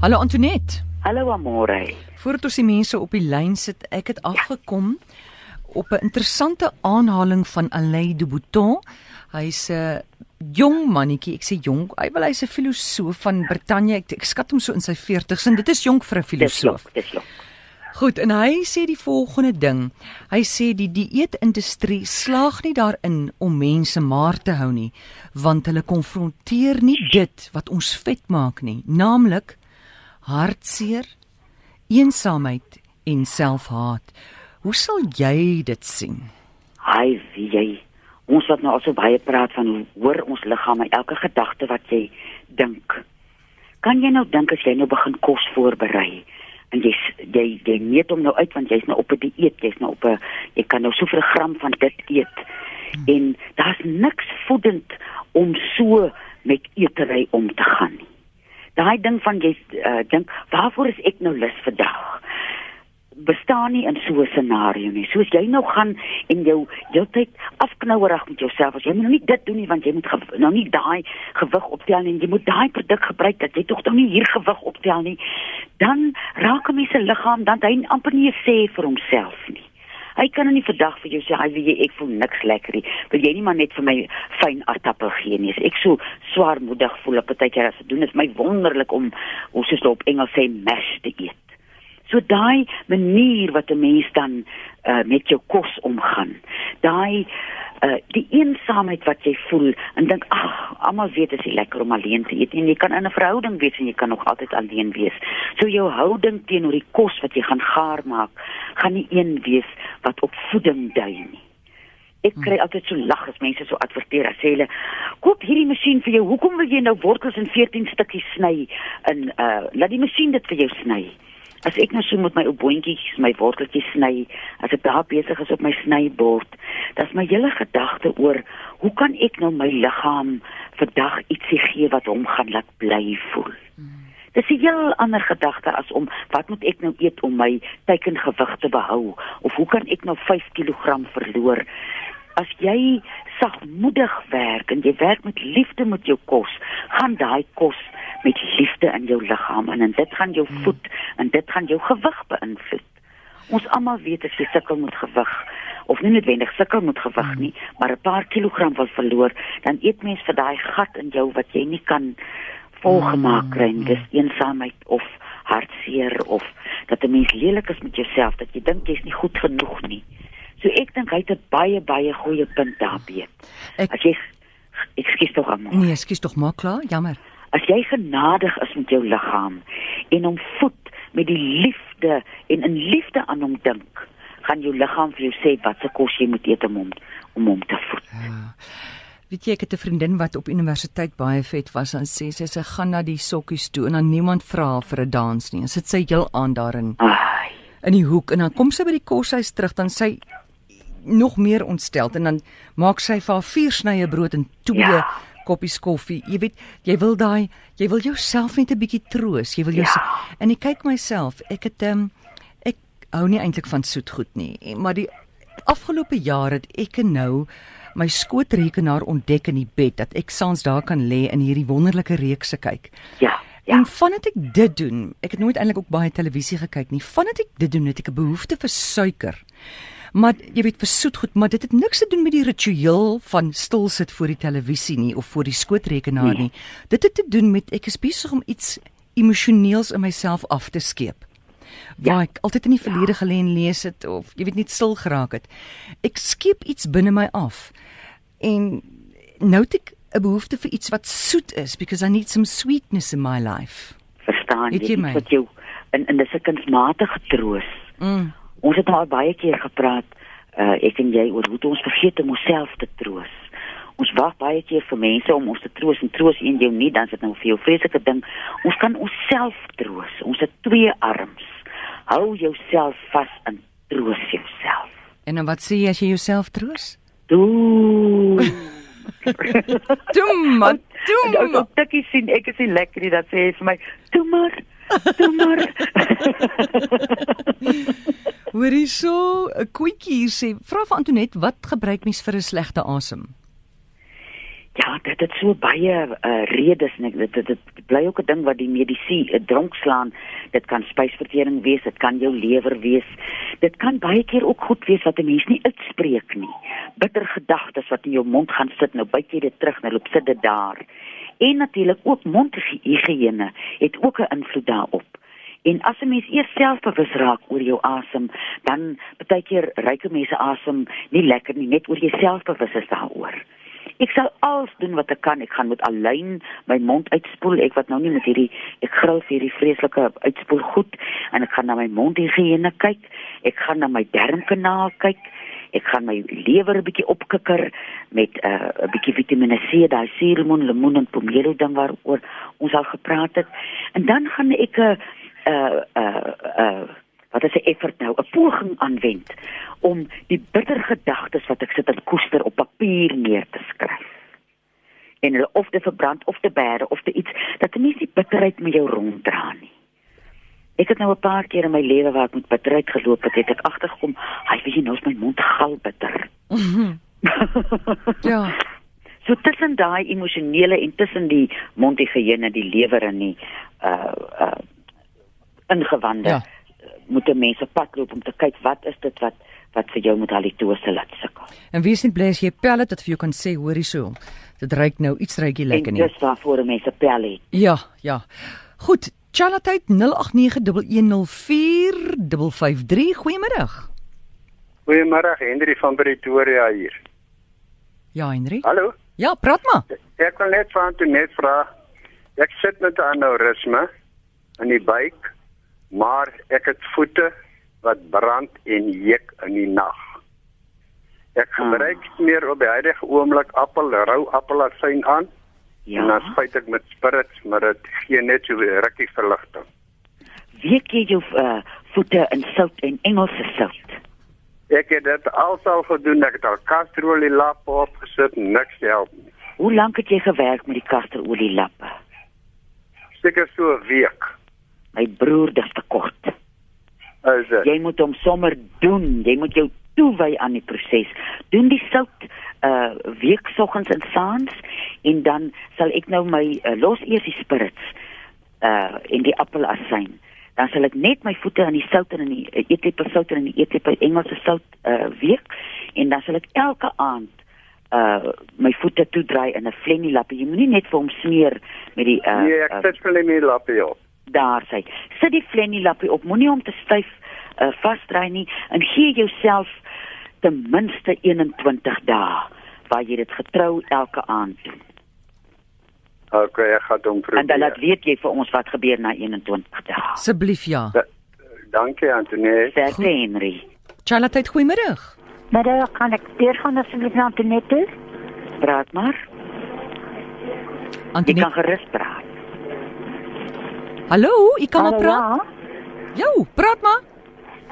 Hallo Antoinette. Hallo Amore. Voordat ons die mense op die lyn sit, ek het afgekom op 'n interessante aanhaling van Alain de Botton. Hy's 'n jong mannetjie, ek sê jong, hy wil hy's 'n filosoof van Brittanje. Ek, ek skat hom so in sy 40's en dit is jonk vir 'n filosoof. Dis jonk. Goed, en hy sê die volgende ding. Hy sê die dieetindustrie slaag nie daarin om mense maar te hou nie, want hulle konfronteer nie dit wat ons vet maak nie, naamlik hartseer, eensaamheid en selfhaat. Hoe sal jy dit sien? Hy wie jy ons wat nou al so baie praat van hoor ons liggaam en elke gedagte wat jy dink. Kan jy nou dink as jy nou begin kos voorberei en jy jy jy meet hom nou uit want jy's nou op 'n dieet, jy's nou op 'n jy kan nou soveel gram van dit eet. Hmm. En daar's niks voedend om so met eetery om te gaan nie daai ding van jy uh, dink waarvoor is ek nou lus vandag bestaan nie in so 'n scenario nie. Soos jy nou gaan en jou heeltyd afknouerig met jouself as jy moet nou nie dit doen nie want jy moet nou nie daai gewig optel nie. Jy moet daai produk gebruik dat jy tog nou nie hier gewig optel nie. Dan raak 'n mens se liggaam dan hy amper nie sê vir homself nie. Hy kan nou nie vandag vir jou sê hy wil jy ek voel niks lekker nie. Wil jy nie maar net vir my fyn aardappel gee nie? Ek so swaarmoedig voel op tydjie as dit doen is my wonderlik om hoe soos op Engels sê mash te eet. So daai manier wat 'n mens dan uh, met jou kos omgaan. Daai uh die eensaamheid wat jy voel en dink ag almal weet dit is lekker om alleen te eet en jy kan in 'n verhouding wees en jy kan nog altyd alleen wees. So jou houding teenoor die kos wat jy gaan gaar maak, gaan nie een wees wat op voeding dui nie. Ek kry hmm. altyd so lag as mense so adverteer as hulle koop hierdie masjien vir jou. Hoekom wil jy nou wortels in 14 stukkies sny in uh laat die masjien dit vir jou sny? As ek nou so met my ou boontjies my worteltjies sny, as ek daar besig is op my snybord, dis my hele gedagte oor hoe kan ek nou my liggaam vandag ietsie gee wat hom gaan laat bly voel. Dis 'n heel ander gedagte as om wat moet ek nou eet om my teikengewig te behou of hoe kan ek nou 5 kg verloor? As jy sagmoedig werk en jy werk met liefde met jou kos, gaan daai kos met liefde in jou liggaam en, en dit gaan jou hmm. voed en dit gaan jou gewig beïnvloed. Ons almal weet as jy sukkel met gewig of nie noodwendig sukkel met gewig hmm. nie, maar 'n paar kilogram wil verloor, dan eet mens vir daai gat in jou wat jy nie kan volgemaak kry nie. Dis eensaamheid of hartseer of dat 'n mens lelik is met jouself, dat jy dink jy's nie goed genoeg nie. So ek dink hy het 'n baie baie goeie punt daarby. As jy Ekskuus tog maar. Nee, ekskuus tog maar klaar, jammer. As jy genadig is met jou liggaam en hom voed met die liefde en in liefde aan hom dink, gaan jou liggaam vir jou sê wat se kos jy moet eet om hom om hom te voed. Ja. Weet jy ek het 'n vriendin wat op universiteit baie vet was en sê sy sy gaan na die sokkies toe en dan niemand vra vir 'n dans nie. En sit sy heel aan daarin. Ai. In die hoek en dan kom sy by die koshuis terug dan sy nog meer ontstel en dan maak sy vir haar vier snye brood en twee ja koppies koffie. Jy weet, jy wil daai, jy wil jouself net 'n bietjie troos. Jy wil jou ja. en ek kyk myself. Ek het ehm um, ek hou nie eintlik van soet goed nie, maar die afgelope jaar het ek nou my skootrekenaar ontdek in die bed dat ek saans daar kan lê in hierdie wonderlike reekse kyk. Ja. Ja. En vandat ek dit doen, ek het nooit eintlik ook baie televisie gekyk nie. Vandat ek dit doen, het ek 'n behoefte vir suiker. Maar jy weet vir soetgoed, maar dit het niks te doen met die ritueel van stil sit voor die televisie nie of voor die skootrekenaar nee. nie. Dit het te doen met ek is besig om iets emosioneels in myself af te skeep. Waar ja. ek altyd in die verlede ja. gelê en lees het of jy weet net stil geraak het. Ek skeep iets binne my af. En nou het ek 'n behoefte vir iets wat soet is because I need some sweetness in my life. Verstaan jy? Dit wat jou in in 'n sekunsmatige troos. Mm Ons het al baie keer gepraat, uh, ek en jy oor hoe ons vergeet om onsself te troos. Ons wag baie keer vir mense om ons te troos en troos een jou nie, dan is dit nou vir jou vreeslike ding. Ons kan onsself troos. Ons het twee arms. Hou jouself vas en troos jouself. En dan wat sê jy as jy jouself troos? Doe. Doe maar. Doe maar. Ek dink ek sien ek is nie lekker nie, dat sê hy vir my. Doe maar. Doe maar. Hoorie so, 'n koetjie hier sê, vra vir Antoinette, wat gebruik mens vir 'n slegte asem? Dit het so baie uh, redes en dit, dit dit bly ook 'n ding wat die medisy 'n dronk slaan. Dit kan spysvertering wees, dit kan jou lewer wees. Dit kan baie keer ook goed wees wat 'n mens nie uitspreek nie. Bitter gedagtes wat in jou mond gaan sit, nou byt jy dit terug, nou loop sit dit daar. En natuurlik ook mondhygiëne het ook 'n invloed daarop. En as 'n mens eers selfbewus raak oor jou asem, dan baie keer ryke mense asem nie lekker nie, net oor jouself bewus is daaroor. Ek sal alles doen wat ek kan. Ek gaan met alleen my mond uitspoel. Ek wat nou nie met hierdie ek gril hierdie vreeslike uitspoel goed en ek gaan na my mondhygiëne kyk. Ek gaan na my darmkanaal kyk. Ek gaan my lewer 'n bietjie opkikker met 'n uh, 'n bietjie Vitamiene C, daai suurlemoen, lemoen en pomelo ding waaroor ons al gepraat het. En dan gaan ek 'n uh uh uh wat is 'n effort nou, 'n poging aanwend om die bitter gedagtes wat ek sit en koester op papier neer te skryf. En hulle of te verbrand of te bære of te iets dat jy nie die bitterheid met jou ronddra nie. Ek het nou 'n paar keer in my lewe waar ek met bitterheid geloop het, het ek agtergekom, "Ag, weet jy nou is my mond gal bitter." ja. So tussen daai emosionele en tussen die mondhygiëne, die lewer en die uh uh ingewande. Ja moet mense padloop om te kyk wat is dit wat wat vir jou met halitose laat sukkel. En wie sien bly as jy pel het dat vir jou kan sê hoorie so. Dit ruik nou iets ruikie lekker nie. En dis waarvoor mense pel het. Ja, ja. Goed, Charlotte 0891104553. Goeiemôre. Goeiemôre, Henry van Pretoria hier. Ja, Henry. Hallo. Ja, praat maar. Ek wil net van toe net vra. Ek sit met 'n aneurisme in die buik maar ek het voete wat brand en juk in die nag. Ek gebruik hmm. meer op die huidige oomblik appel rou appelasyn aan. Ja. En dan spuit ek met spirits, maar dit gee net so 'n rukkie verligting. Wie gee jou uh, voete in sout en Engelse sout? Ek het dit alsal gedoen, ek het al kasterolie lappe opgesit, niks help nie. Hoe lank het jy gewerk met die kasterolie lappe? Seker so 'n week my broer dis te kort. Is dit? Jy moet hom sommer doen. Jy moet jou toewy aan die proses. Doen die sout uh weeksoggens en saans en dan sal ek nou my uh, los eers die spirits uh in die appelasyn. Dan sal ek net my voete in die sout en in die uh, eetlepel sout en in die eetlepel Engelse sout uh week en dan sal ek elke aand uh my voete toedraai in 'n flennie lappie. Jy moenie net vir hom smeer met die uh Nee, ek sit flennie lappie op daar sy. Sit die flennie lappie op, moenie hom te styf uh, vasdry nie en gee jouself ten minste 21 dae waar jy dit getrou elke aand doen. OK, ek gaan hom probeer. En dan laat weet jy vir ons wat gebeur na 21 dae. Asseblief ja. Da, dankie Antonie. Dankie Henry. Charlotte, goeiemôre. Middag, kan ek deur gaan asseblief na Antoinette? Praat maar. Antoinette, jy kan gerus praat. Hallo, ek kan maar praat. Ja. Jou, praat maar.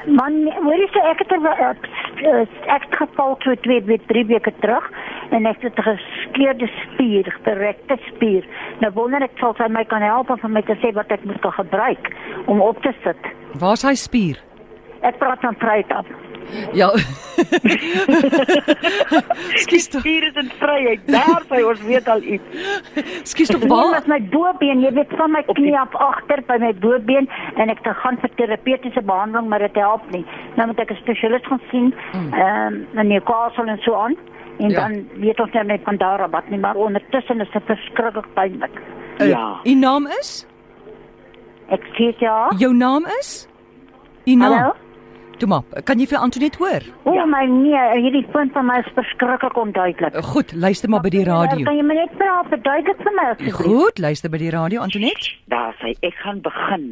Man, hoor jy sê ek het er, ek het geval toe twee twee drie weke terug en ek het geskeurde spier, gerekte spier. Nou wonder ek sal sy my kan help om vir my te sê wat ek moet gebruik om op te sit. Waar's hy spier? Ek praat van Vrydag. Ja. Skies toe. Hier is 'n vryheid. Daar by ons weet al iets. Skies toe waar? Is my bobeen, jy weet van my knie af agter by my bobeen en ek gaan vir terapeutiese behandeling, maar dit help nie. Nou moet ek 'n spesialis gaan sien. Hmm. Ehm mm. um, en jy kosel en so aan. En ja. dan weet ons net van daar af wat nie, maar ondertussen is dit verskriklik pynlik. Uh, ja. U naam is? Ek sê ja. Jou naam is? U naam? Hallo? Toe maar, kan jy vir Antoinette hoor? O ja. my nee, hierdie punt van my is verskriklik onduidelik. Eh, goed, luister maar by die radio. Kan jy my net praat verduidelik vir my asseblief? Goed, luister by die radio Antoinette. Daar sê ek gaan begin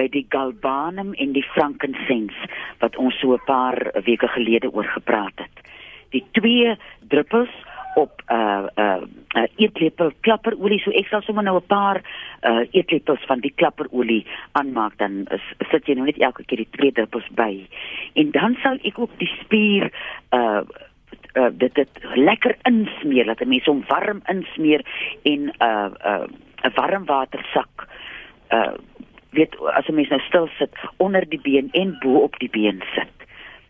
by die galbanum en die frankincense wat ons so 'n paar weke gelede oor gepraat het. Die twee druppels op uh, uh, uh, eetlepel klapperolie. So ek sal sommer nou 'n paar uh, eetlepels van die klapperolie aanmaak dan is, sit jy nou net elke keer die twee druppels by. En dan sal ek ook die spier uh uh dit dit lekker insmeer dat 'n mens hom warm insmeer en 'n uh, 'n uh, warm watersak uh weet as 'n mens nou stil sit onder die been en bo op die been sit.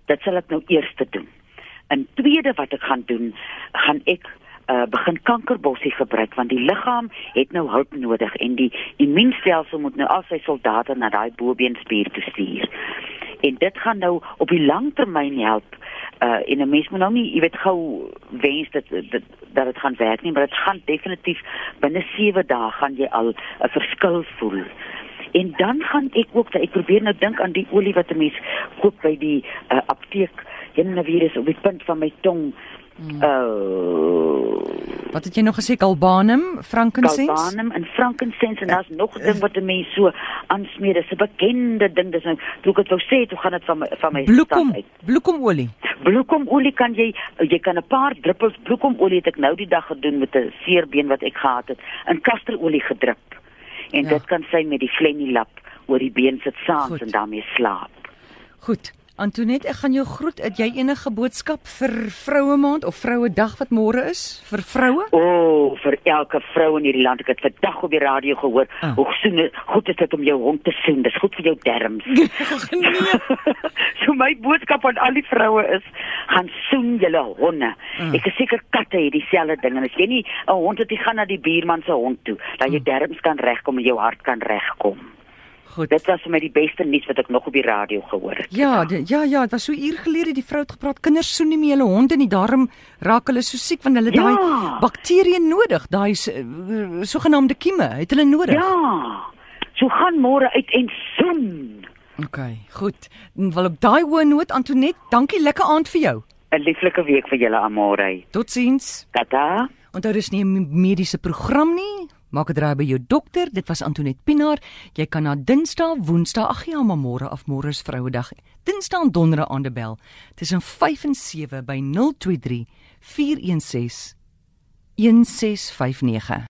Dit sal ek nou eers te doen. En tweede wat ek gaan doen, gaan ek uh, begin kankerbossie gebruik want die liggaam het nou hulp nodig en die immuunstelsel moet nou al sy soldate na daai bobeenspier toe stuur. En dit gaan nou op die lang termyn help uh en 'n mens moet nou nie, jy weet gou wens dat dat dat dit gaan werk nie, maar dit gaan definitief binne 7 dae gaan jy al 'n verskil voel. En dan gaan ek ook, ek probeer nou dink aan die olie wat 'n mens koop by die uh, apteek. Is op die punt van my tong. Hmm. Uh, wat het jy nog gesê galbanum, frankincense? Galbanum en frankincense en daar's nog 'n ding wat 'n mens so aansmeer. Dis 'n bekende ding. Dis nou, hoe ek dit wou sê, toe gaan dit van my van my bloekom uit. Bloekomolie. Bloekomolie kan jy jy kan 'n paar druppels bloekomolie het ek nou die dag gedoen met 'n seerbeen wat ek gehad het, in kasterolie gedrup. En ja. dit kan sy met die flennie lap oor die been sit saans en daarmee slaap. Goed. Antoinette, ek gaan jou groet. Het jy enige boodskap vir vroue maand of vroue dag wat môre is vir vroue? O, oh, vir elke vrou in hierdie land. Ek het vandag op die radio gehoor oh. hoe soen goed is dit om jou hond te soen. Dis goed vir jou darmes. nee. so my boodskap aan al die vroue is, gaan soen julle honde. Oh. Ek is seker katte het dieselfde ding en as jy nie 'n hond het, jy gaan na die buurman se hond toe, dat jou oh. darmes kan regkom en jou hart kan regkom. Goed. Dit was vir my die beste nuus wat ek nog op die radio gehoor het. Ja, die, ja, ja, dit was so uur gelede die vrou het gepraat. Kinders soen nie meer hulle honde nie, daarom raak hulle so siek want hulle ja. daai bakterieë nodig, daai sogenaamde kieme, het hulle nodig. Ja. So gaan môre uit en soen. OK, goed. Wil op daai hoë noot Antonet, dankie lekker aand vir jou. 'n Lieflike week vir julle almore. Totsiens. Tata. En daar is nie 'n mediese program nie. Maak 'n draai by jou dokter. Dit was Antoinette Pinaar. Jy kan na Dinsdae, Woensdae, ag ja, maar môre af môre is Vrouedag. Dinsdae en Donderdae aan die bel. Tussen 5 en 7 by 023 416 1659.